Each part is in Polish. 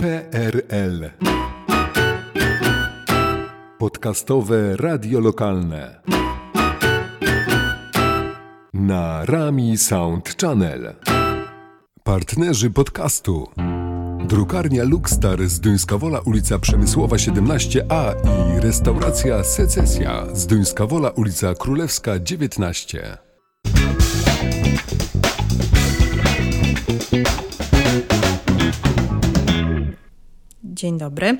PRL Podcastowe Radio Lokalne na Rami Sound Channel. Partnerzy podcastu Drukarnia Luxstar z Duńska Wola ulica Przemysłowa 17a i restauracja Secesja z Duńska Wola ulica Królewska 19. Dzień dobry.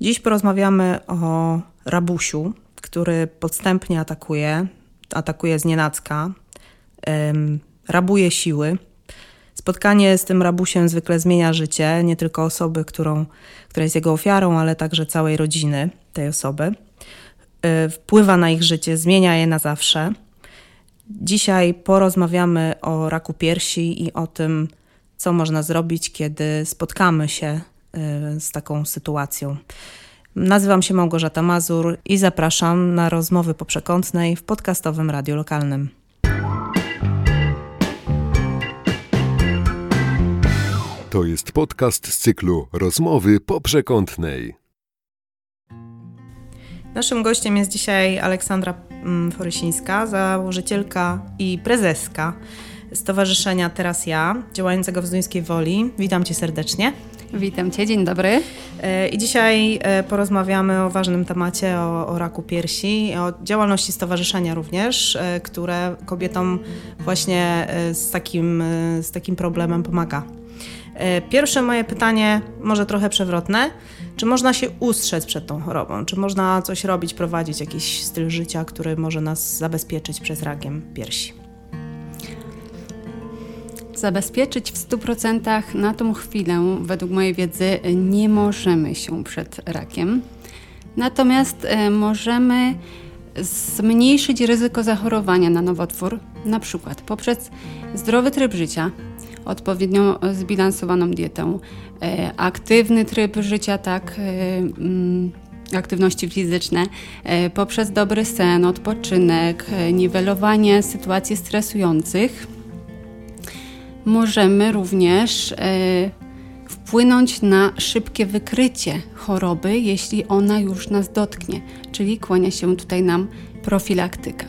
Dziś porozmawiamy o rabusiu, który podstępnie atakuje, atakuje z nienacka, um, rabuje siły. Spotkanie z tym rabusiem zwykle zmienia życie nie tylko osoby, którą, która jest jego ofiarą, ale także całej rodziny tej osoby. Yy, wpływa na ich życie, zmienia je na zawsze. Dzisiaj porozmawiamy o raku piersi i o tym, co można zrobić, kiedy spotkamy się z taką sytuacją. Nazywam się Małgorzata Mazur i zapraszam na rozmowy po przekątnej w podcastowym radiu lokalnym. To jest podcast z cyklu Rozmowy po przekątnej. Naszym gościem jest dzisiaj Aleksandra mm, Forysińska, założycielka i prezeska Stowarzyszenia Teraz Ja, działającego w Zduńskiej Woli. Witam Cię serdecznie. Witam Cię, dzień dobry. E, I dzisiaj e, porozmawiamy o ważnym temacie, o, o raku piersi, o działalności stowarzyszenia również, e, które kobietom właśnie z takim, z takim problemem pomaga. Pierwsze moje pytanie, może trochę przewrotne. Czy można się ustrzec przed tą chorobą? Czy można coś robić, prowadzić jakiś styl życia, który może nas zabezpieczyć przed rakiem piersi? Zabezpieczyć w 100% na tą chwilę, według mojej wiedzy, nie możemy się przed rakiem. Natomiast e, możemy zmniejszyć ryzyko zachorowania na nowotwór, na przykład poprzez zdrowy tryb życia, odpowiednio zbilansowaną dietę, e, aktywny tryb życia, tak, e, mm, aktywności fizyczne, poprzez dobry sen, odpoczynek, niwelowanie sytuacji stresujących możemy również e, wpłynąć na szybkie wykrycie choroby, jeśli ona już nas dotknie, czyli kłania się tutaj nam profilaktyka.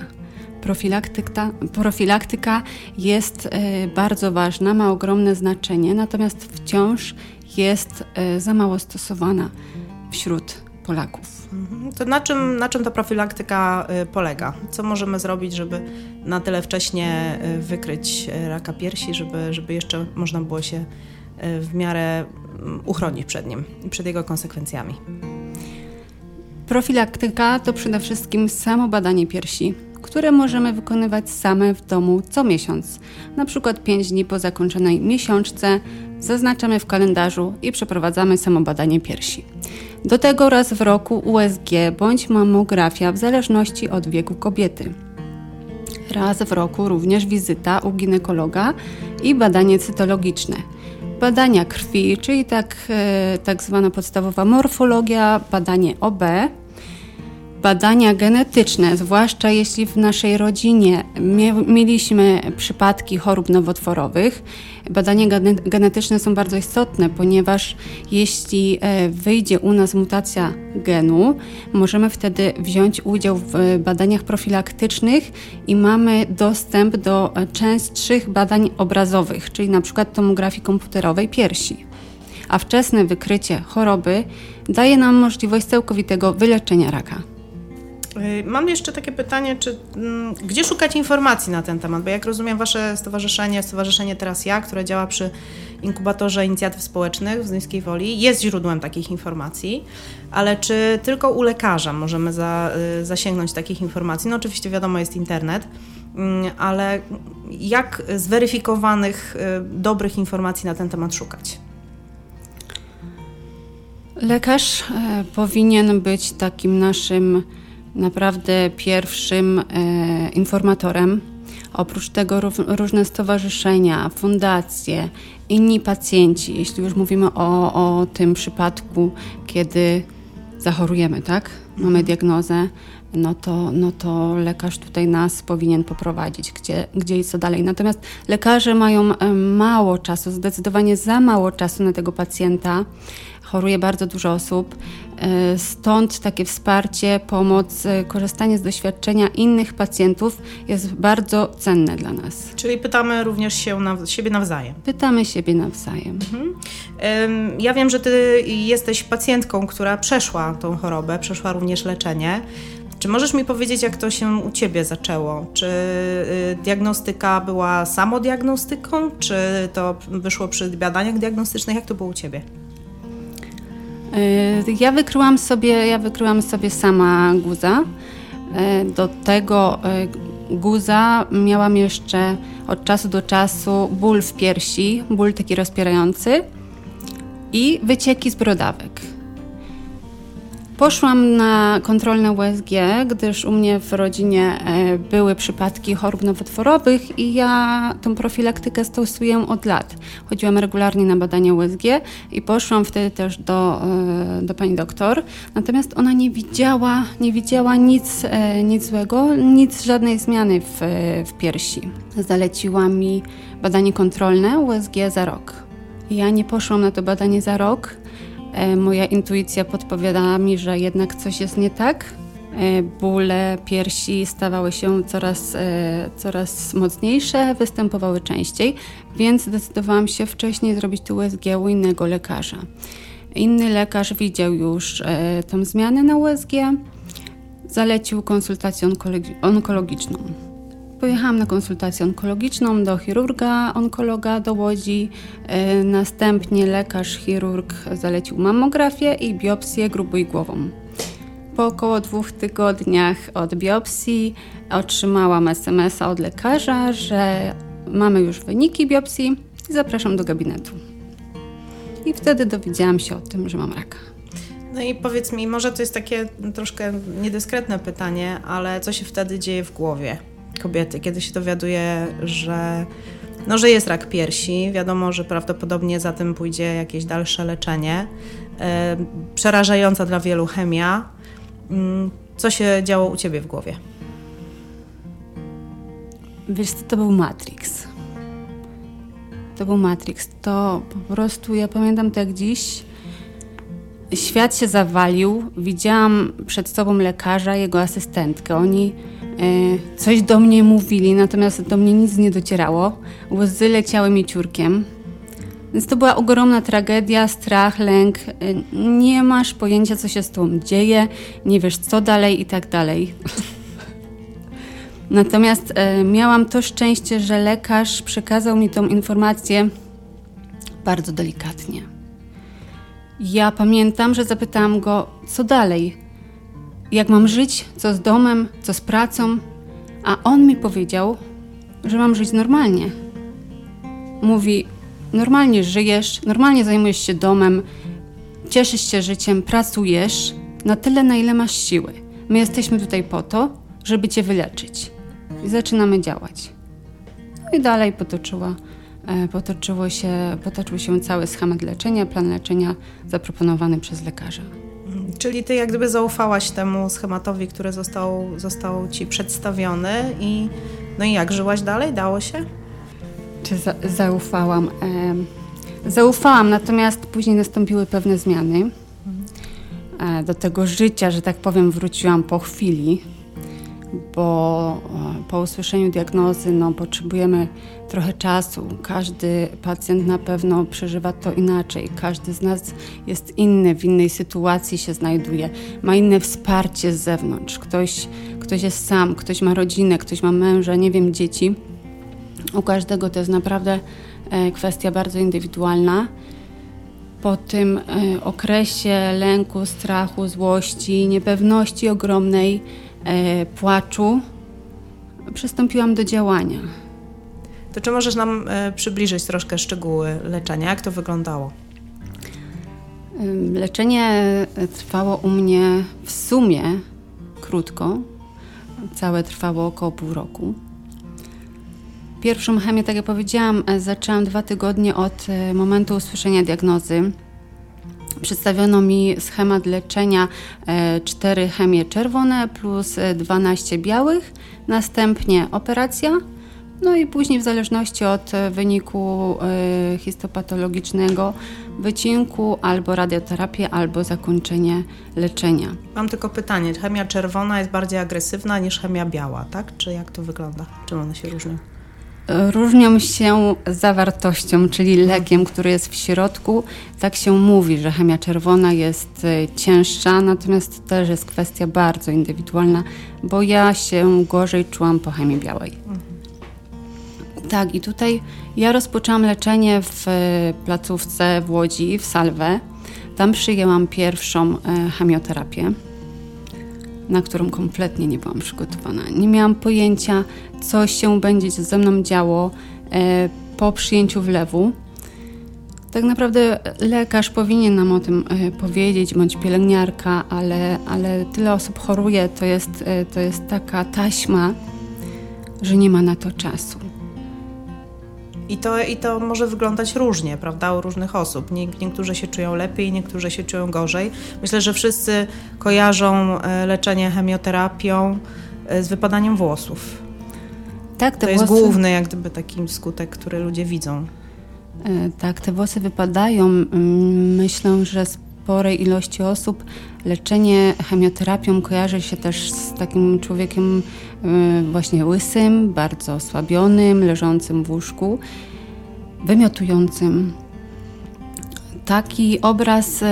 Profilaktyka, profilaktyka jest e, bardzo ważna, ma ogromne znaczenie, natomiast wciąż jest e, za mało stosowana wśród Polaków. Mhm. To na czym, na czym ta profilaktyka y, polega? Co możemy zrobić, żeby na tyle wcześnie y, wykryć y, raka piersi, żeby, żeby jeszcze można było się w miarę mm, uchronić przed nim i przed jego konsekwencjami? Profilaktyka to przede wszystkim samo badanie piersi, które możemy wykonywać same w domu co miesiąc. Na przykład 5 dni po zakończonej miesiączce zaznaczamy w kalendarzu i przeprowadzamy samo badanie piersi. Do tego raz w roku USG bądź mamografia w zależności od wieku kobiety. Raz w roku również wizyta u ginekologa i badanie cytologiczne. Badania krwi, czyli tak, e, tak zwana podstawowa morfologia, badanie OB, badania genetyczne, zwłaszcza jeśli w naszej rodzinie mieliśmy przypadki chorób nowotworowych. Badania genetyczne są bardzo istotne, ponieważ jeśli e, wyjdzie u nas mutacja genu, możemy wtedy wziąć udział w badaniach profilaktycznych i mamy dostęp do częstszych badań obrazowych, czyli na przykład tomografii komputerowej piersi. A wczesne wykrycie choroby daje nam możliwość całkowitego wyleczenia raka. Y, mam jeszcze takie pytanie, czy mm, gdzie szukać informacji na ten temat? Bo jak rozumiem, Wasze stowarzyszenie, Stowarzyszenie Teraz Ja, które działa przy inkubatorze inicjatyw społecznych w Zdyńskiej Woli, jest źródłem takich informacji, ale czy tylko u lekarza możemy za, y, zasięgnąć takich informacji? No oczywiście wiadomo, jest internet, mm, ale jak zweryfikowanych, y, dobrych informacji na ten temat szukać? Lekarz e, powinien być takim naszym naprawdę pierwszym e, informatorem. Oprócz tego różne stowarzyszenia, fundacje, inni pacjenci, jeśli już mówimy o, o tym przypadku, kiedy zachorujemy, tak? mamy mhm. diagnozę, no to, no to lekarz tutaj nas powinien poprowadzić, gdzie, gdzie i co dalej. Natomiast lekarze mają mało czasu, zdecydowanie za mało czasu na tego pacjenta. Choruje bardzo dużo osób, e, stąd takie wsparcie, pomoc, e, korzystanie z doświadczenia innych pacjentów jest bardzo cenne dla nas. Czyli pytamy również się na, siebie nawzajem. Pytamy siebie nawzajem. Mhm. Ja wiem, że ty jesteś pacjentką, która przeszła tą chorobę, przeszła również leczenie. Czy możesz mi powiedzieć, jak to się u Ciebie zaczęło? Czy y, diagnostyka była samodiagnostyką, czy to wyszło przy badaniach diagnostycznych? Jak to było u Ciebie? Y, ja wykryłam sobie, ja wykryłam sobie sama guza. Y, do tego guza miałam jeszcze od czasu do czasu ból w piersi, ból taki rozpierający i wycieki z brodawek. Poszłam na kontrolne USG, gdyż u mnie w rodzinie e, były przypadki chorób nowotworowych i ja tą profilaktykę stosuję od lat. Chodziłam regularnie na badania USG i poszłam wtedy też do, e, do pani doktor. Natomiast ona nie widziała, nie widziała nic, e, nic złego, nic, żadnej zmiany w, w piersi. Zaleciła mi badanie kontrolne USG za rok. Ja nie poszłam na to badanie za rok, moja intuicja podpowiadała mi, że jednak coś jest nie tak. E, bóle piersi stawały się coraz, e, coraz mocniejsze, występowały częściej, więc zdecydowałam się wcześniej zrobić tu USG u innego lekarza. Inny lekarz widział już tą zmianę na USG, zalecił konsultację onkologiczną. Pojechałam na konsultację onkologiczną do chirurga, onkologa do Łodzi. E, następnie lekarz, chirurg zalecił mammografię i biopsję grubo i głową. Po około dwóch tygodniach od biopsji otrzymałam SMS-a od lekarza, że mamy już wyniki biopsji i zapraszam do gabinetu. I wtedy dowiedziałam się o tym, że mam raka. No i powiedz mi, może to jest takie troszkę niedyskretne pytanie, ale co się wtedy dzieje w głowie? Kobiety, kiedy się dowiaduje, że, no, że jest rak piersi. Wiadomo, że prawdopodobnie za tym pójdzie jakieś dalsze leczenie. E, przerażająca dla wielu chemia. Mm, co się działo u ciebie w głowie? Wiesz, to był Matrix. To był Matrix. To po prostu, ja pamiętam to jak dziś. Świat się zawalił. Widziałam przed sobą lekarza, jego asystentkę. Oni coś do mnie mówili, natomiast do mnie nic nie docierało. Łzy leciały mi ciurkiem. Więc to była ogromna tragedia, strach, lęk. E, nie masz pojęcia, co się z tobą dzieje, nie wiesz, co dalej i tak dalej. Natomiast e, miałam to szczęście, że lekarz przekazał mi tą informację bardzo delikatnie. Ja pamiętam, że zapytałam go, co dalej jak mam żyć, co z domem, co z pracą, a on mi powiedział, że mam żyć normalnie. Mówi: Normalnie żyjesz, normalnie zajmujesz się domem, cieszysz się życiem, pracujesz na tyle, na ile masz siły. My jesteśmy tutaj po to, żeby cię wyleczyć. I zaczynamy działać. No i dalej potoczyła, e, potoczyło się, potoczył się cały schemat leczenia, plan leczenia zaproponowany przez lekarza. Czyli ty jak gdyby zaufałaś temu schematowi, który został, został ci przedstawiony i no i jak żyłaś dalej? Dało się? Czy za zaufałam? E, zaufałam, natomiast później nastąpiły pewne zmiany. E, do tego życia, że tak powiem, wróciłam po chwili bo e, po usłyszeniu diagnozy no, potrzebujemy trochę czasu. Każdy pacjent na pewno przeżywa to inaczej. Każdy z nas jest inny, w innej sytuacji się znajduje, ma inne wsparcie z zewnątrz. Ktoś, ktoś jest sam, ktoś ma rodzinę, ktoś ma męża, nie wiem, dzieci. U każdego to jest naprawdę e, kwestia bardzo indywidualna. Po tym e, okresie lęku, strachu, złości, niepewności ogromnej, płaczu, przystąpiłam do działania. To czy możesz nam e, przybliżyć troszkę szczegóły leczenia? Jak to wyglądało? Leczenie e, trwało u mnie w sumie krótko. Całe trwało około pół roku. Pierwszą chemię, tak jak powiedziałam, e, zaczęłam dwa tygodnie od momentu usłyszenia diagnozy. Przedstawiono mi schemat leczenia 4 e, chemie czerwone plus 12 e, białych, następnie operacja, no i później w zależności od e, wyniku histopatologicznego wycinku albo radioterapię, albo zakończenie leczenia. Mam tylko pytanie, chemia czerwona jest bardziej agresywna niż chemia biała, tak? Czy jak to wygląda? Czym one się różnią? Różnią się zawartością, czyli lekiem, który jest w środku. Tak się mówi, że chemia czerwona jest e, cięższa, natomiast to też jest kwestia bardzo indywidualna, bo ja się gorzej czułam po chemii białej. Mhm. Tak, i tutaj ja rozpoczęłam leczenie w e, placówce w Łodzi, w Salwę. Tam przyjęłam pierwszą e, chemioterapię na którą kompletnie nie byłam przygotowana. Nie miałam pojęcia, co się będzie ze mną działo e, po przyjęciu wlewu. Tak naprawdę lekarz powinien nam o tym e, powiedzieć, bądź pielęgniarka, ale, ale tyle osób choruje, to jest, e, to jest taka taśma, że nie ma na to czasu. I to, I to może wyglądać różnie, prawda, u różnych osób. Nie, niektórzy się czują lepiej, niektórzy się czują gorzej. Myślę, że wszyscy kojarzą e, leczenie chemioterapią e, z wypadaniem włosów. Tak, to włosy... jest główny jak gdyby taki skutek, który ludzie widzą. E, tak, te włosy wypadają. Mm, myślę, że sporej ilości osób leczenie chemioterapią kojarzy się też z takim człowiekiem Y, właśnie łysym, bardzo osłabionym, leżącym w łóżku, wymiotującym. Taki obraz y,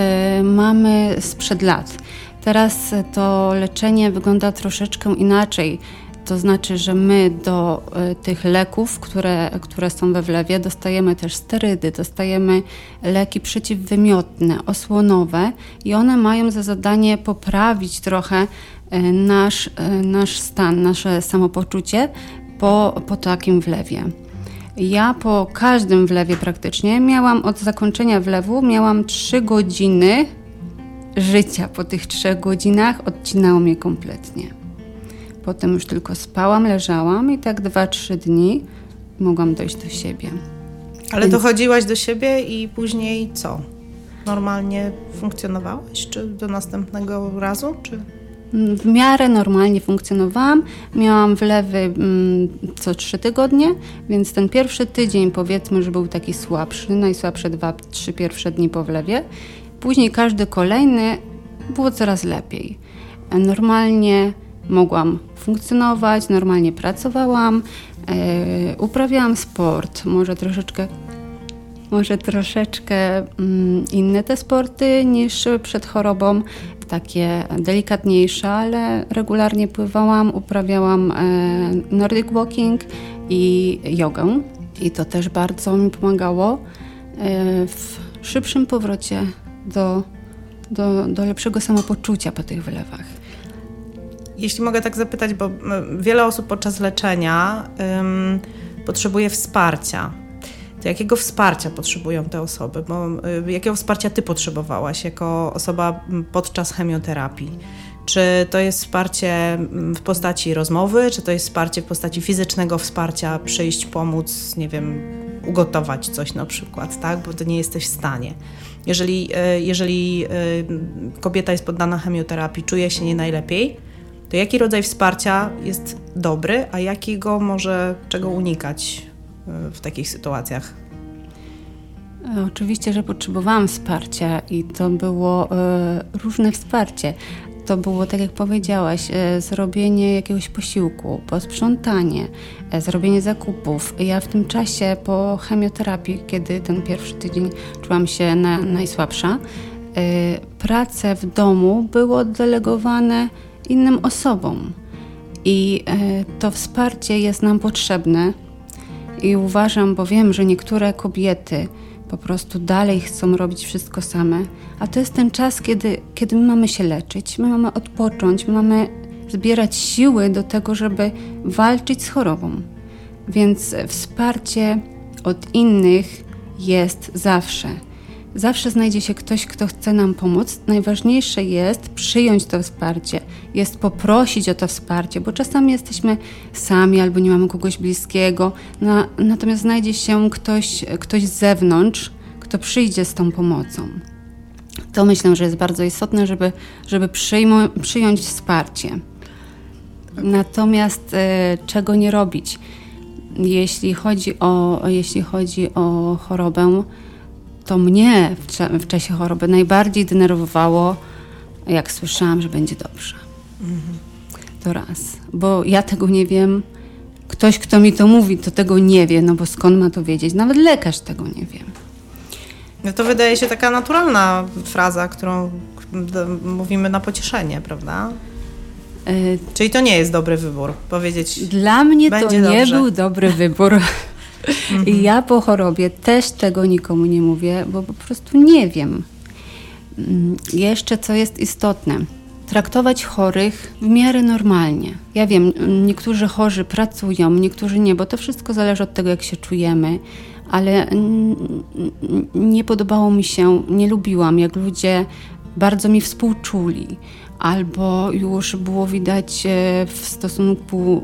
mamy sprzed lat. Teraz to leczenie wygląda troszeczkę inaczej. To znaczy, że my do y, tych leków, które, które są we wlewie, dostajemy też sterydy, dostajemy leki przeciwwymiotne, osłonowe i one mają za zadanie poprawić trochę E, nasz, e, nasz stan, nasze samopoczucie po, po takim wlewie. Ja po każdym wlewie praktycznie miałam od zakończenia wlewu miałam 3 godziny życia. Po tych 3 godzinach odcinało mnie kompletnie. Potem już tylko spałam, leżałam i tak 2-3 dni mogłam dojść do siebie. Ale Więc... dochodziłaś do siebie i później co? Normalnie funkcjonowałaś? Czy do następnego razu? Czy w miarę normalnie funkcjonowałam. Miałam wlewy mm, co trzy tygodnie, więc ten pierwszy tydzień powiedzmy, że był taki słabszy, najsłabsze dwa, trzy pierwsze dni po wlewie. Później każdy kolejny było coraz lepiej. Normalnie mogłam funkcjonować, normalnie pracowałam, e, uprawiałam sport, może troszeczkę może troszeczkę mm, inne te sporty niż przed chorobą, takie delikatniejsze, ale regularnie pływałam, uprawiałam e, Nordic Walking i jogę. I to też bardzo mi pomagało e, w szybszym powrocie do, do, do lepszego samopoczucia po tych wylewach. Jeśli mogę tak zapytać, bo wiele osób podczas leczenia ym, potrzebuje wsparcia to jakiego wsparcia potrzebują te osoby? Bo, y, jakiego wsparcia ty potrzebowałaś jako osoba podczas chemioterapii? Czy to jest wsparcie w postaci rozmowy, czy to jest wsparcie w postaci fizycznego wsparcia, przyjść, pomóc, nie wiem, ugotować coś na przykład, tak? Bo to nie jesteś w stanie. Jeżeli, y, jeżeli y, kobieta jest poddana chemioterapii, czuje się nie najlepiej, to jaki rodzaj wsparcia jest dobry, a jakiego może czego unikać w takich sytuacjach? Oczywiście, że potrzebowałam wsparcia i to było e, różne wsparcie. To było, tak jak powiedziałaś, e, zrobienie jakiegoś posiłku, posprzątanie, e, zrobienie zakupów. Ja w tym czasie po chemioterapii, kiedy ten pierwszy tydzień czułam się na, najsłabsza, prace w domu było delegowane innym osobom. I to wsparcie jest nam potrzebne, i uważam, bo wiem, że niektóre kobiety po prostu dalej chcą robić wszystko same, a to jest ten czas, kiedy, kiedy my mamy się leczyć, my mamy odpocząć, my mamy zbierać siły do tego, żeby walczyć z chorobą. Więc wsparcie od innych jest zawsze. Zawsze znajdzie się ktoś, kto chce nam pomóc. Najważniejsze jest przyjąć to wsparcie, jest poprosić o to wsparcie, bo czasami jesteśmy sami albo nie mamy kogoś bliskiego, na, natomiast znajdzie się ktoś, ktoś z zewnątrz, kto przyjdzie z tą pomocą. To myślę, że jest bardzo istotne, żeby, żeby przyjmo, przyjąć wsparcie. Natomiast e, czego nie robić? Jeśli chodzi o, jeśli chodzi o chorobę, to mnie w, w czasie choroby najbardziej denerwowało, jak słyszałam, że będzie dobrze. Mhm. To raz, bo ja tego nie wiem. Ktoś, kto mi to mówi, to tego nie wie, no bo skąd ma to wiedzieć? Nawet lekarz tego nie wie. No to wydaje się taka naturalna fraza, którą mówimy na pocieszenie, prawda? Y Czyli to nie jest dobry wybór, powiedzieć. Dla mnie to nie dobrze. był dobry wybór. I ja po chorobie też tego nikomu nie mówię, bo po prostu nie wiem. Mm, jeszcze co jest istotne, traktować chorych w miarę normalnie. Ja wiem, niektórzy chorzy pracują, niektórzy nie, bo to wszystko zależy od tego, jak się czujemy, ale nie podobało mi się, nie lubiłam, jak ludzie bardzo mi współczuli, albo już było widać e, w stosunku,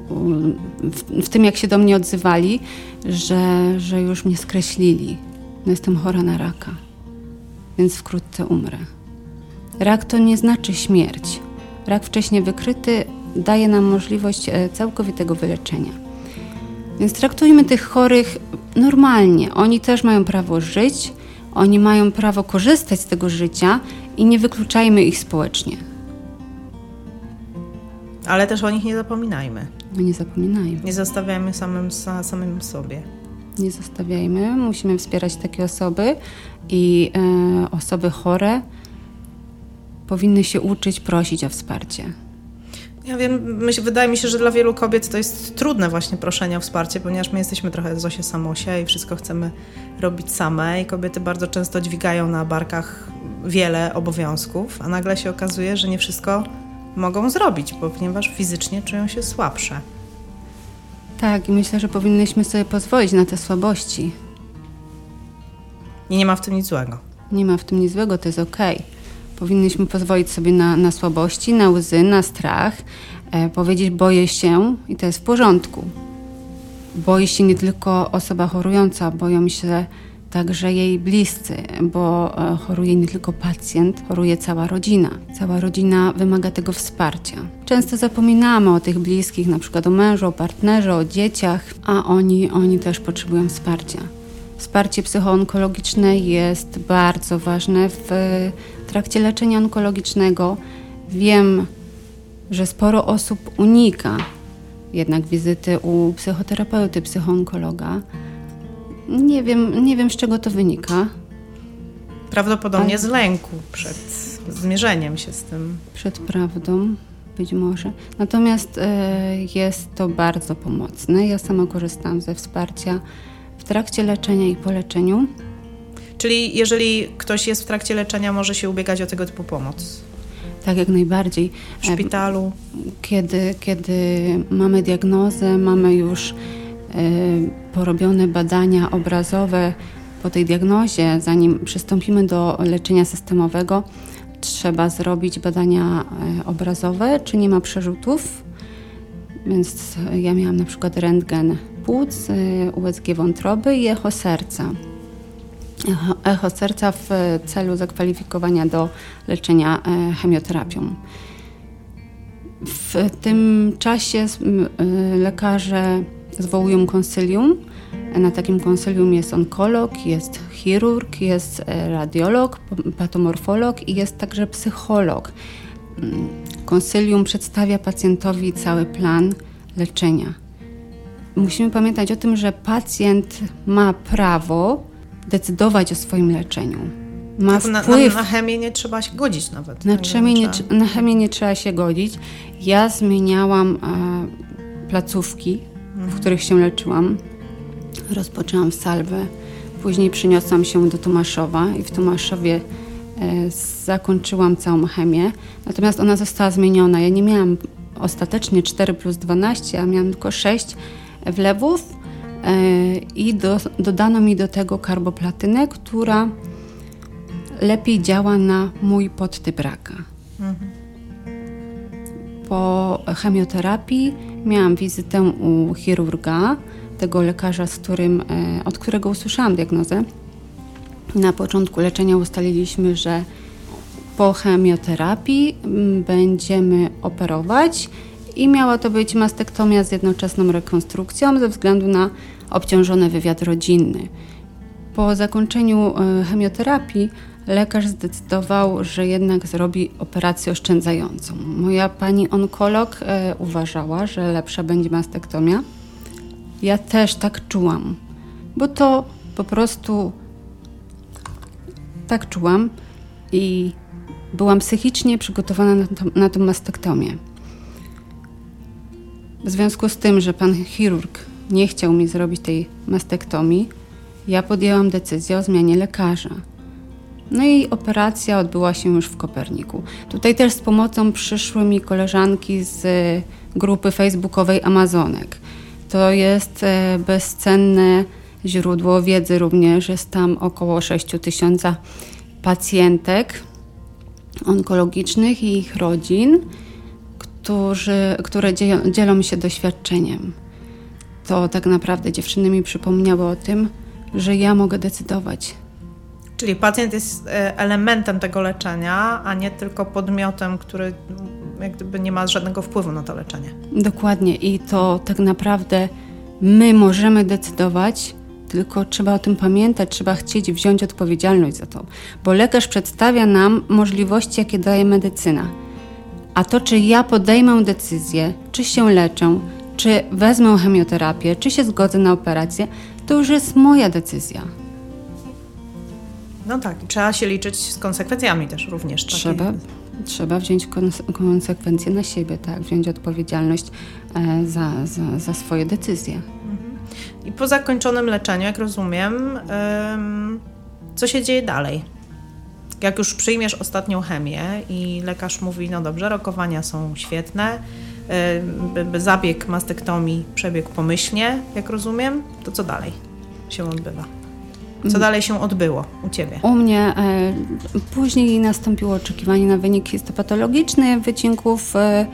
w, w tym jak się do mnie odzywali, że, że już mnie skreślili. No jestem chora na raka, więc wkrótce umrę. Rak to nie znaczy śmierć. Rak wcześnie wykryty daje nam możliwość e, całkowitego wyleczenia. Więc traktujmy tych chorych normalnie. Oni też mają prawo żyć, oni mają prawo korzystać z tego życia i nie wykluczajmy ich społecznie. Ale też o nich nie zapominajmy. No nie zapominajmy. Nie zostawiajmy samym, samym sobie. Nie zostawiajmy. Musimy wspierać takie osoby i e, osoby chore powinny się uczyć prosić o wsparcie. Ja wiem, myśl, wydaje mi się, że dla wielu kobiet to jest trudne właśnie proszenie o wsparcie, ponieważ my jesteśmy trochę Zosie Samosie i wszystko chcemy robić same i kobiety bardzo często dźwigają na barkach wiele obowiązków, a nagle się okazuje, że nie wszystko mogą zrobić, ponieważ fizycznie czują się słabsze. Tak, i myślę, że powinnyśmy sobie pozwolić na te słabości. I nie ma w tym nic złego. Nie ma w tym nic złego, to jest okej. Okay. Powinnyśmy pozwolić sobie na, na słabości, na łzy, na strach, e, powiedzieć boję się i to jest w porządku. Boi się nie tylko osoba chorująca, boją się także jej bliscy, bo e, choruje nie tylko pacjent, choruje cała rodzina. Cała rodzina wymaga tego wsparcia. Często zapominamy o tych bliskich, na przykład o mężu, o partnerze, o dzieciach, a oni, oni też potrzebują wsparcia. Wsparcie psychoonkologiczne jest bardzo ważne w trakcie leczenia onkologicznego. Wiem, że sporo osób unika jednak wizyty u psychoterapeuty, psychoonkologa. Nie wiem, nie wiem z czego to wynika. Prawdopodobnie Ale... z lęku przed zmierzeniem się z tym. Przed prawdą, być może. Natomiast e, jest to bardzo pomocne. Ja sama korzystam ze wsparcia w trakcie leczenia i po leczeniu. Czyli jeżeli ktoś jest w trakcie leczenia, może się ubiegać o tego typu pomoc. Tak, jak najbardziej. W szpitalu? Kiedy, kiedy mamy diagnozę, mamy już y, porobione badania obrazowe po tej diagnozie, zanim przystąpimy do leczenia systemowego, trzeba zrobić badania e, obrazowe, czy nie ma przerzutów. Więc ja miałam na przykład rentgen płuc, e, USG wątroby i echo serca echo serca w celu zakwalifikowania do leczenia chemioterapią. W tym czasie lekarze zwołują konsylium. Na takim konsylium jest onkolog, jest chirurg, jest e, radiolog, patomorfolog i jest także psycholog. Mm, konsylium przedstawia pacjentowi cały plan leczenia. Musimy pamiętać o tym, że pacjent ma prawo decydować o swoim leczeniu. Ma na, wpływ. Na, na, chemię nie trzeba się godzić nawet. Na, chemię nie, na chemię nie trzeba się godzić. Ja zmieniałam e, placówki. W których się leczyłam. Rozpoczęłam w Salwę. Później przyniosłam się do Tomaszowa i w Tomaszowie e, zakończyłam całą chemię. Natomiast ona została zmieniona. Ja nie miałam ostatecznie 4 plus 12, a miałam tylko 6 wlewów E, i do, dodano mi do tego karboplatynę, która lepiej działa na mój podtyp raka. Mhm. Po chemioterapii miałam wizytę u chirurga, tego lekarza, z którym, e, od którego usłyszałam diagnozę. Na początku leczenia ustaliliśmy, że Po chemioterapii będziemy operować i miała to być mastektomia z jednoczesną rekonstrukcją ze względu na obciążony wywiad rodzinny. Po zakończeniu e, chemioterapii lekarz zdecydował, że jednak zrobi operację oszczędzającą. Moja pani onkolog e, uważała, że lepsza będzie mastektomia. Ja też tak czułam, bo to po prostu tak czułam i byłam psychicznie przygotowana na, to, na tą mastektomię. W związku z tym, że pan chirurg nie chciał mi zrobić tej mastektomii, ja podjęłam decyzję o zmianie lekarza. No i operacja odbyła się już w Koperniku. Tutaj też z pomocą przyszły mi koleżanki z grupy facebookowej Amazonek. To jest e, bezcenne źródło wiedzy również. Jest tam około 6 tysiąca pacjentek onkologicznych i ich rodzin, którzy, które dzielą się doświadczeniem. To tak naprawdę dziewczyny mi przypomniały o tym, że ja mogę decydować. Czyli pacjent jest e, elementem tego leczenia, a nie tylko podmiotem, który jak gdyby nie ma żadnego wpływu na to leczenie. Dokładnie i to tak naprawdę my możemy decydować, tylko trzeba o tym pamiętać, trzeba chcieć wziąć odpowiedzialność za to, bo lekarz przedstawia nam możliwości, jakie daje medycyna. A to, czy ja podejmę decyzję, czy się leczę, czy wezmę chemioterapię, czy się zgodzę na operację, to już jest moja decyzja. No tak, trzeba się liczyć z konsekwencjami też również. Trzeba, trzeba wziąć konsekwencje na siebie, tak, wziąć odpowiedzialność e, za, za, za swoje decyzje. Mhm. I po zakończonym leczeniu, jak rozumiem, co się dzieje dalej? Jak już przyjmiesz ostatnią chemię i lekarz mówi, no dobrze, rokowania są świetne, zabieg mastektomii przebiegł pomyślnie, jak rozumiem, to co dalej się odbywa? Co dalej się odbyło u Ciebie? U mnie e, później nastąpiło oczekiwanie na wynik histopatologiczny wycinków e,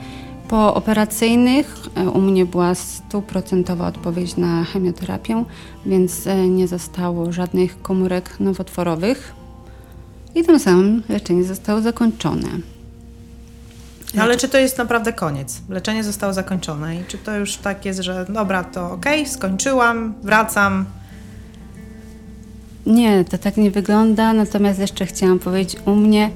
pooperacyjnych. E, u mnie była stuprocentowa odpowiedź na chemioterapię, więc nie zostało żadnych komórek nowotworowych i tym samym leczenie zostało zakończone. No ale czy to jest naprawdę koniec? Leczenie zostało zakończone i czy to już tak jest, że dobra, to ok, skończyłam, wracam? Nie, to tak nie wygląda, natomiast jeszcze chciałam powiedzieć, u mnie,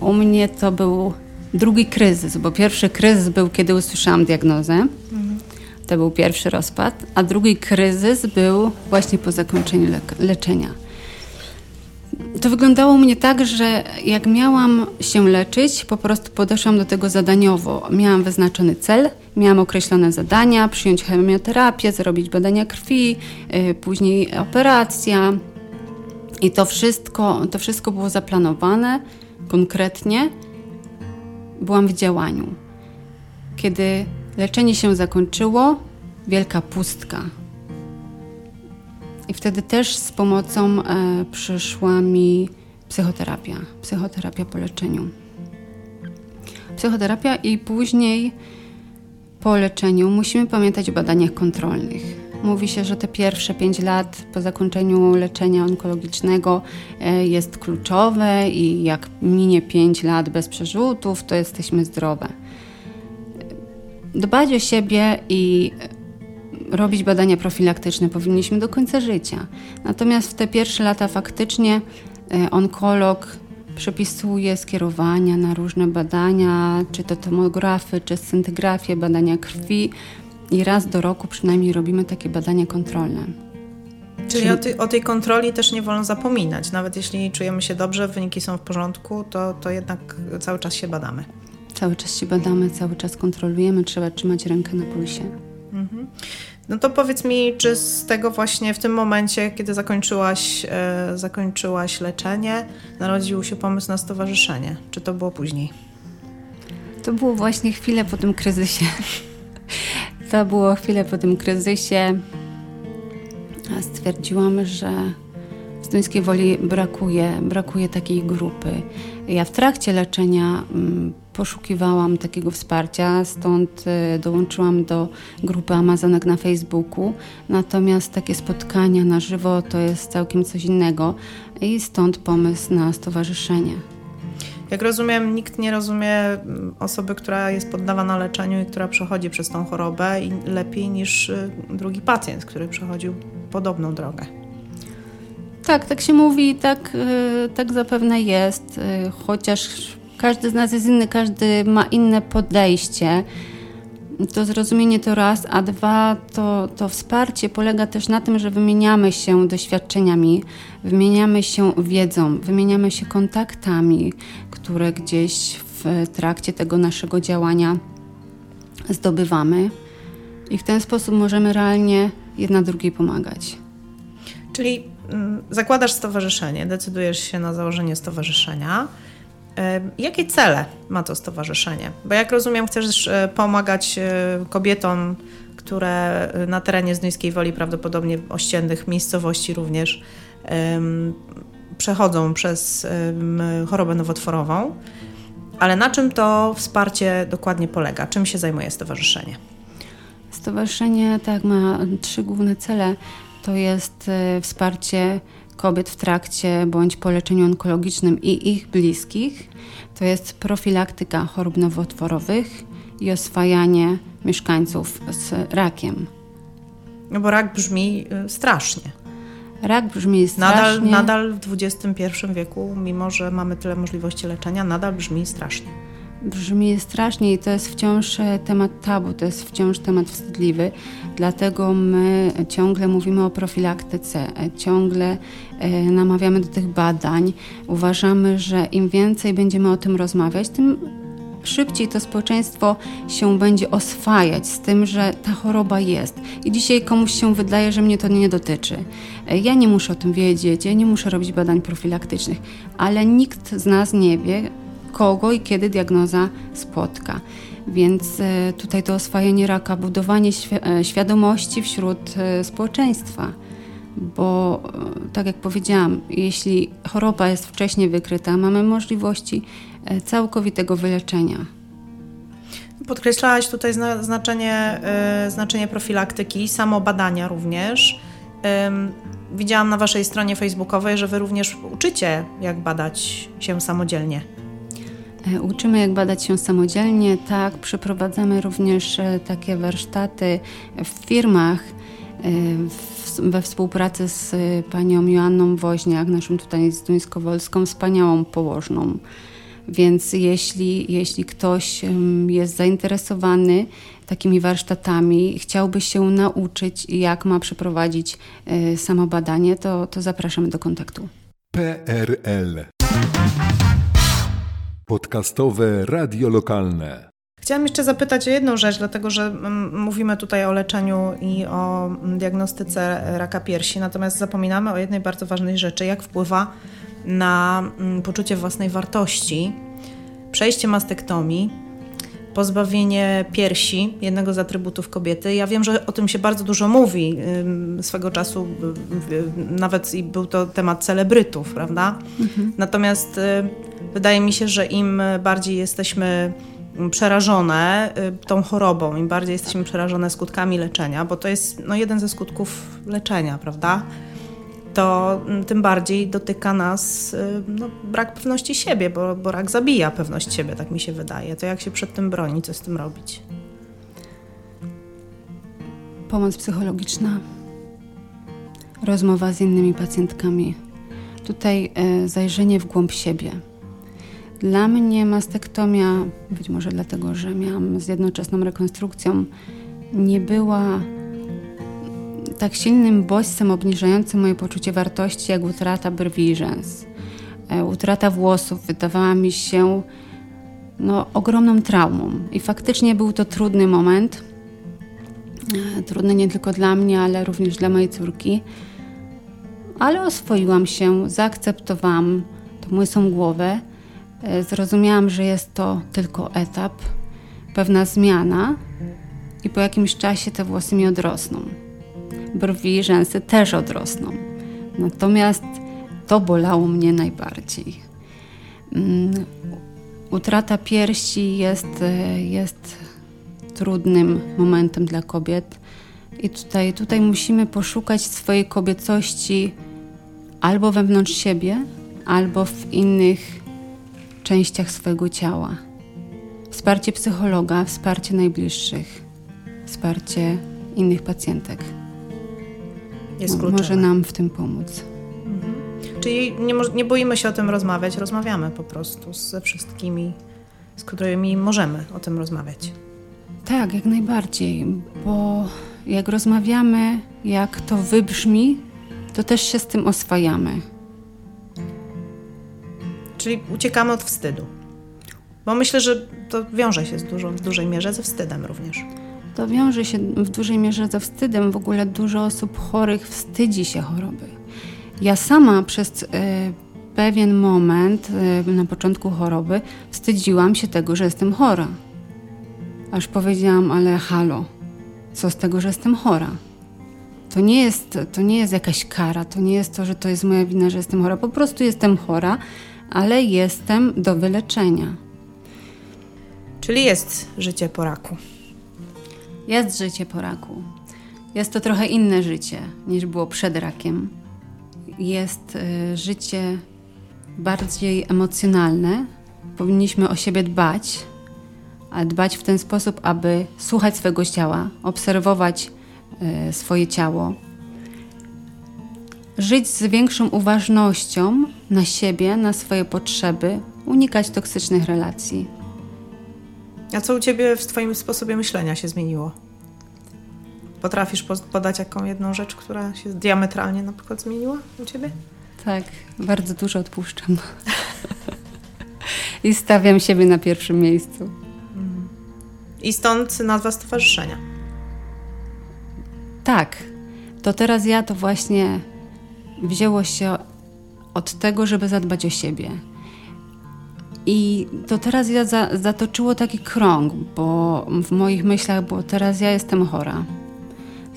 u mnie to był drugi kryzys, bo pierwszy kryzys był, kiedy usłyszałam diagnozę. Mhm. To był pierwszy rozpad, a drugi kryzys był właśnie po zakończeniu le leczenia. To wyglądało u mnie tak, że jak miałam się leczyć, po prostu podeszłam do tego zadaniowo. Miałam wyznaczony cel, miałam określone zadania, przyjąć chemioterapię, zrobić badania krwi, yy, później operacja. I to wszystko, to wszystko było zaplanowane konkretnie byłam w działaniu. Kiedy leczenie się zakończyło, wielka pustka. I wtedy też z pomocą e, przyszła mi psychoterapia, psychoterapia po leczeniu. Psychoterapia i później po leczeniu musimy pamiętać o badaniach kontrolnych. Mówi się, że te pierwsze 5 lat po zakończeniu leczenia onkologicznego e, jest kluczowe i jak minie 5 lat bez przerzutów, to jesteśmy zdrowe. Dbać o siebie i robić badania profilaktyczne powinniśmy do końca życia. Natomiast w te pierwsze lata faktycznie e, onkolog przepisuje skierowania na różne badania, czy to tomografy, czy scintygrafię, badania krwi, i raz do roku przynajmniej robimy takie badania kontrolne. Czyli, Czyli... O, tej, o, tej kontroli też nie wolno zapominać. Nawet jeśli czujemy się dobrze, wyniki są w porządku, to, to jednak cały czas się badamy. Cały czas się badamy, cały czas kontrolujemy, trzeba trzymać rękę na pulsie. Mhm. No to powiedz mi, czy z tego właśnie w tym momencie, kiedy zakończyłaś, e, zakończyłaś leczenie, narodził się pomysł na stowarzyszenie? Czy to było później? To było właśnie chwilę po tym kryzysie. To było chwilę po tym kryzysie. Stwierdziłam, że w Zduńskiej Woli brakuje, brakuje takiej grupy. Ja w trakcie leczenia mm, poszukiwałam takiego wsparcia, stąd y, dołączyłam do grupy Amazonek na Facebooku. Natomiast takie spotkania na żywo to jest całkiem coś innego i stąd pomysł na stowarzyszenie. Jak rozumiem, nikt nie rozumie osoby, która jest poddawana leczeniu i która przechodzi przez tą chorobę i lepiej niż y, drugi pacjent, który przechodził podobną drogę. Tak, tak się mówi, tak, y, tak zapewne jest, y, chociaż każdy z nas jest inny, każdy ma inne podejście. To zrozumienie to raz, a dwa to, to wsparcie polega też na tym, że wymieniamy się doświadczeniami, wymieniamy się wiedzą, wymieniamy się kontaktami, które gdzieś w trakcie tego naszego działania zdobywamy i w ten sposób możemy realnie jedna drugiej pomagać. Czyli mm, zakładasz stowarzyszenie, decydujesz się na założenie stowarzyszenia. Jakie cele ma to stowarzyszenie? Bo jak rozumiem, chcesz e, pomagać e, kobietom, które na terenie Zduńskiej Woli, prawdopodobnie ościennych miejscowości również, przechodzą przez chorobę nowotworową. Ale na czym to wsparcie dokładnie polega? Czym się zajmuje stowarzyszenie? Stowarzyszenie tak ma trzy główne cele. To jest e, wsparcie kobiet w trakcie bądź po leczeniu onkologicznym i ich bliskich. To jest profilaktyka chorób nowotworowych i oswajanie mieszkańców z rakiem. No bo rak brzmi y, strasznie. Rak brzmi strasznie. Nadal, nadal w XXI wieku, mimo że mamy tyle możliwości leczenia, nadal brzmi strasznie brzmi strasznie i to jest wciąż e, temat tabu, to jest wciąż temat wstydliwy. Dlatego my ciągle mówimy o profilaktyce, e, ciągle e, namawiamy do tych badań. Uważamy, że im więcej będziemy o tym rozmawiać, tym szybciej to społeczeństwo się będzie oswajać z tym, że ta choroba jest. I dzisiaj komuś się wydaje, że mnie to nie dotyczy. Ja nie muszę o tym wiedzieć, ja nie muszę robić badań profilaktycznych, ale nikt z nas nie wie, kogo i kiedy diagnoza spotka. Więc e, tutaj to oswajanie raka, budowanie e, świadomości wśród e, społeczeństwa. Bo tak jak powiedziałam, jeśli choroba jest wcześniej wykryta, mamy możliwości całkowitego wyleczenia. Podkreślałaś tutaj znaczenie, znaczenie profilaktyki, samobadania również. Widziałam na Waszej stronie facebookowej, że Wy również uczycie, jak badać się samodzielnie. E, uczymy, jak badać się samodzielnie. Tak, przeprowadzamy również e, takie warsztaty w firmach e, we współpracy z panią Joanną Woźniak, naszą tutaj zduńskowolską, wspaniałą położną. Więc jeśli, jeśli ktoś jest zainteresowany takimi warsztatami, chciałby się nauczyć, jak ma przeprowadzić samobadanie, to, to zapraszamy do kontaktu. PRL Podcastowe Radio Lokalne. Chciałam jeszcze zapytać o jedną rzecz, dlatego że mm, mówimy tutaj o leczeniu i o mm, diagnostyce raka piersi, natomiast zapominamy o jednej bardzo ważnej rzeczy, jak wpływa na mm, poczucie własnej wartości przejście mastektomii, pozbawienie piersi, jednego z atrybutów kobiety. Ja wiem, że o tym się bardzo dużo mówi. Swego czasu nawet i był to temat celebrytów, prawda? Mhm. Natomiast y, wydaje mi się, że im bardziej jesteśmy przerażone y, tą chorobą, im bardziej jesteśmy przerażone skutkami leczenia, bo to jest no, jeden ze skutków leczenia, prawda? To mm, tym bardziej dotyka nas y, no, brak pewności siebie, bo, bo rak zabija pewność siebie, tak mi się wydaje. To jak się przed tym broni, co z tym robić? Pomoc psychologiczna, rozmowa z innymi pacjentkami. Tutaj y, zajrzenie w głąb siebie dla mnie mastektomia, być może dlatego, że miałam z jednoczesną rekonstrukcją, nie była tak silnym bodźcem obniżającym moje poczucie wartości, jak utrata brwi i rzęs. E, utrata włosów wydawała mi się no, ogromną traumą. I faktycznie był to trudny moment. E, trudny nie tylko dla mnie, ale również dla mojej córki. Ale oswoiłam się, zaakceptowałam tą łysą głowę E, zrozumiałam, że jest to tylko etap, pewna zmiana i po jakimś czasie te włosy mi odrosną. Brwi rzęsy też odrosną. Natomiast to bolało mnie najbardziej. Mm, utrata piersi jest, jest trudnym momentem dla kobiet. I tutaj, tutaj musimy poszukać swojej kobiecości albo wewnątrz siebie, albo w innych częściach swojego ciała. Wsparcie psychologa, wsparcie najbliższych, wsparcie innych pacjentek. Jest Mo- Może nam w tym pomóc. Czyli nie, nie boimy się o tym rozmawiać, rozmawiamy po prostu ze wszystkimi, z którymi możemy o tym rozmawiać. Tak, jak najbardziej, bo jak rozmawiamy, jak to wybrzmi, to też się z tym oswajamy. Czyli uciekamy od wstydu. Bo myślę, że to wiąże się z dużo, w dużej mierze ze wstydem również. To wiąże się w dużej mierze ze wstydem. W ogóle dużo osób chorych wstydzi się choroby. Ja sama przez y, pewien moment y, na początku choroby wstydziłam się tego, że jestem chora. Aż powiedziałam, ale halo, co z tego, że jestem chora? To nie, jest, to nie jest jakaś kara, to nie jest to, że to jest moja wina, że jestem chora. Po prostu jestem chora, ale jestem do wyleczenia. Czyli jest życie po raku. Jest życie po raku. Jest to trochę inne życie niż było przed rakiem. Jest y, życie bardziej emocjonalne. Powinniśmy o siebie dbać, a dbać w ten sposób, aby słuchać swojego ciała, obserwować y, swoje ciało, żyć z większą uważnością na siebie, na swoje potrzeby, unikać toksycznych relacji. A co u Ciebie w Twoim sposobie myślenia się zmieniło? Potrafisz podać jaką jedną rzecz, która się diametralnie na przykład zmieniła u Ciebie? Tak, bardzo dużo odpuszczam. I stawiam siebie na pierwszym miejscu. I stąd nazwa stowarzyszenia. Tak. To teraz ja to właśnie wzięło się od tego, żeby zadbać o siebie. I to teraz ja za, zatoczyło taki krąg, bo w moich myślach było teraz ja jestem chora.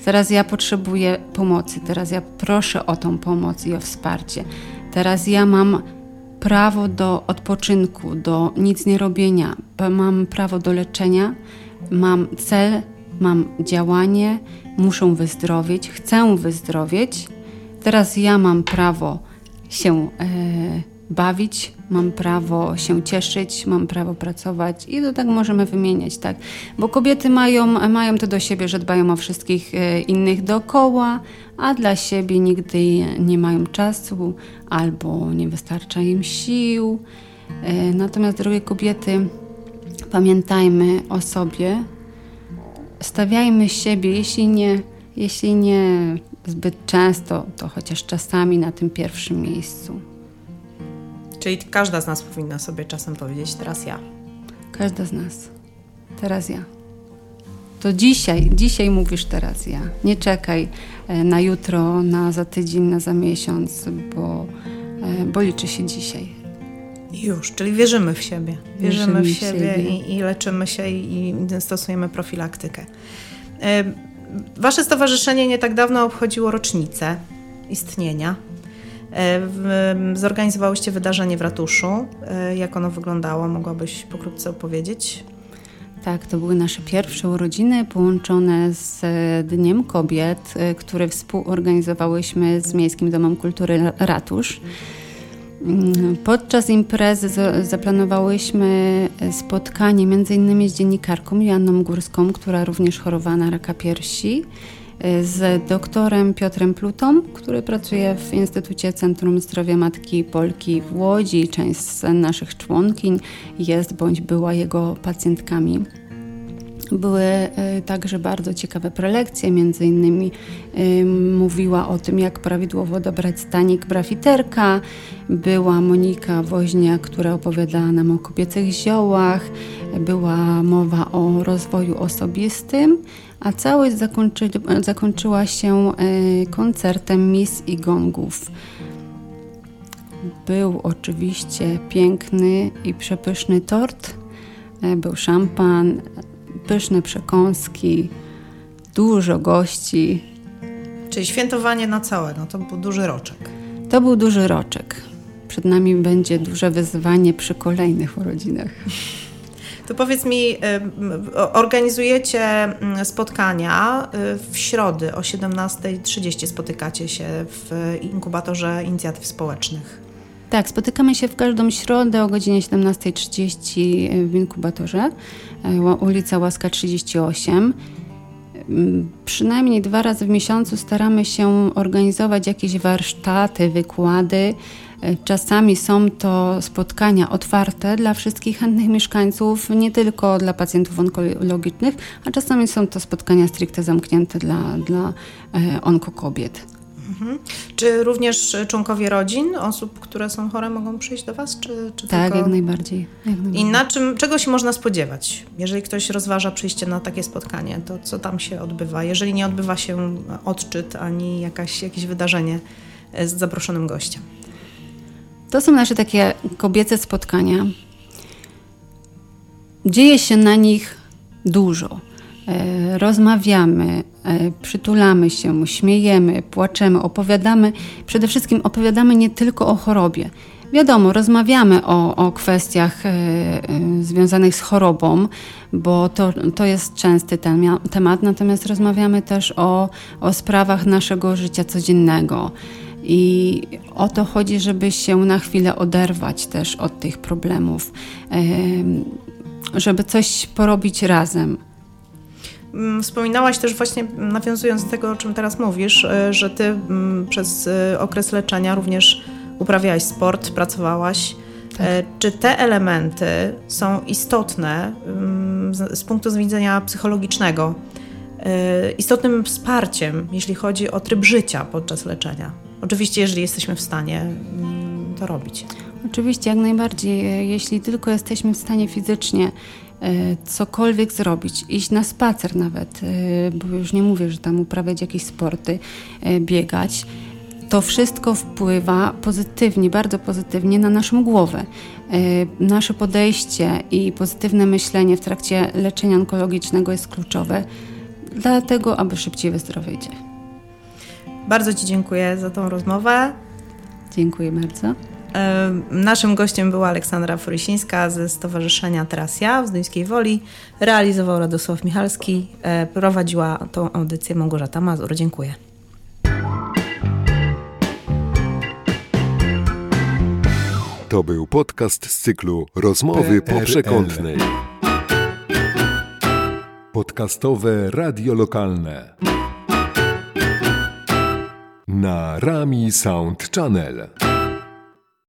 Teraz ja potrzebuję pomocy, teraz ja proszę o tą pomoc i o wsparcie. Teraz ja mam prawo do odpoczynku, do nic nie robienia, mam prawo do leczenia, mam cel, mam działanie, muszę wyzdrowieć, chcę wyzdrowieć. Teraz ja mam prawo się. Yy, bawić, mam prawo się cieszyć, mam prawo pracować i to tak możemy wymieniać, tak? Bo kobiety mają, mają to do siebie, że dbają o wszystkich e, innych dookoła, a dla siebie nigdy nie mają czasu albo nie wystarcza im sił. E, natomiast drogie kobiety, pamiętajmy o sobie, stawiajmy siebie, jeśli nie, jeśli nie zbyt często, to chociaż czasami na tym pierwszym miejscu. Czyli każda z nas powinna sobie czasem powiedzieć, teraz ja. Każda z nas. Teraz ja. To dzisiaj, dzisiaj mówisz teraz ja. Nie czekaj e, na jutro, na za tydzień, na za miesiąc, bo, e, bo liczy się dzisiaj. Już, czyli wierzymy w siebie. Wierzymy, wierzymy w siebie, siebie. I, I, leczymy się i, i stosujemy profilaktykę. E, wasze stowarzyszenie nie tak dawno obchodziło rocznicę istnienia. E, zorganizowałyście wydarzenie w ratuszu. E, jak ono wyglądało? Mogłabyś pokrótce opowiedzieć? Tak, to były nasze pierwsze urodziny połączone z Dniem Kobiet, e, które współorganizowałyśmy z Miejskim Domem Kultury Ratusz. Mm, podczas imprezy zaplanowałyśmy spotkanie innymi z dziennikarką Joanną Górską, która również chorowała na raka piersi z doktorem Piotrem Plutą, który pracuje w Instytucie Centrum Zdrowia Matki Polki w Łodzi. Część z naszych członkiń jest bądź była jego pacjentkami. Były e, także bardzo ciekawe prelekcje, między innymi e, mówiła o tym, jak prawidłowo dobrać stanik brafiterka. Była Monika Woźnia, która opowiadała nam o kobiecych ziołach. Była mowa o rozwoju osobistym, a całość zakończy, zakończyła się e, koncertem mis i gongów. Był oczywiście piękny i przepyszny tort, był szampan, pyszne przekąski, dużo gości. Czyli świętowanie na całe, no to był duży roczek. To był duży roczek. Przed nami będzie duże wyzwanie przy kolejnych urodzinach. To powiedz mi, organizujecie mm, spotkania y, w środę o 17.30 spotykacie się w inkubatorze inicjatyw społecznych. Tak, spotykamy się w każdą środę o godzinie 17.30 w inkubatorze, ulica Łaska 38. Mm, przynajmniej dwa razy w miesiącu staramy się organizować jakieś warsztaty, wykłady. E, czasami są to spotkania otwarte dla wszystkich chętnych mieszkańców, nie tylko dla pacjentów onkologicznych, a czasami są to spotkania stricte zamknięte dla, dla e, onkokobiet. Mhm. Czy również członkowie rodzin, osób, które są chore, mogą przyjść do Was? Czy, czy tak, tylko... jak, najbardziej, jak najbardziej. I na czym, czego się można spodziewać? Jeżeli ktoś rozważa przyjście na takie spotkanie, to co tam się odbywa? Jeżeli nie odbywa się odczyt ani jakaś, jakieś wydarzenie z zaproszonym gościem? To są nasze takie kobiece spotkania. Dzieje się na nich dużo. E, rozmawiamy, e, przytulamy się, śmiejemy, płaczemy, opowiadamy. Przede wszystkim opowiadamy nie tylko o chorobie. Wiadomo, rozmawiamy o, o kwestiach e, związanych z chorobą, bo to, to jest częsty temat, natomiast rozmawiamy też o, o sprawach naszego życia codziennego. I o to chodzi, żeby się na chwilę oderwać też od tych problemów, żeby coś porobić razem. Mm, wspominałaś też właśnie, nawiązując do tego, o czym teraz mówisz, e, że ty mm, przez e, okres leczenia również uprawiałaś sport, pracowałaś. Tak. E, czy te elementy są istotne mm, z punktu widzenia psychologicznego, istotnym wsparciem, jeśli chodzi o tryb życia podczas leczenia? Oczywiście, jeżeli jesteśmy w stanie to robić. Oczywiście, jak najbardziej. Jeśli tylko jesteśmy w stanie fizycznie cokolwiek zrobić, iść na spacer nawet, e, bo już nie mówię, że tam uprawiać jakieś sporty, e, biegać. To wszystko wpływa pozytywnie, bardzo pozytywnie na naszą głowę. Nasze podejście i pozytywne myślenie w trakcie leczenia onkologicznego jest kluczowe, dlatego aby szybciej wyzdrowieć. Bardzo Ci dziękuję za tą rozmowę. Dziękuję bardzo. Naszym gościem była Aleksandra Forysińska ze Stowarzyszenia Teraz Ja w Zduńskiej Woli. Realizował Radosław Michalski. E, prowadziła tą audycję Małgorzata Mazur. Dziękuję. To był podcast z cyklu Rozmowy poprzekątnej. Podcastowe radio lokalne. Na Rami Sound Channel.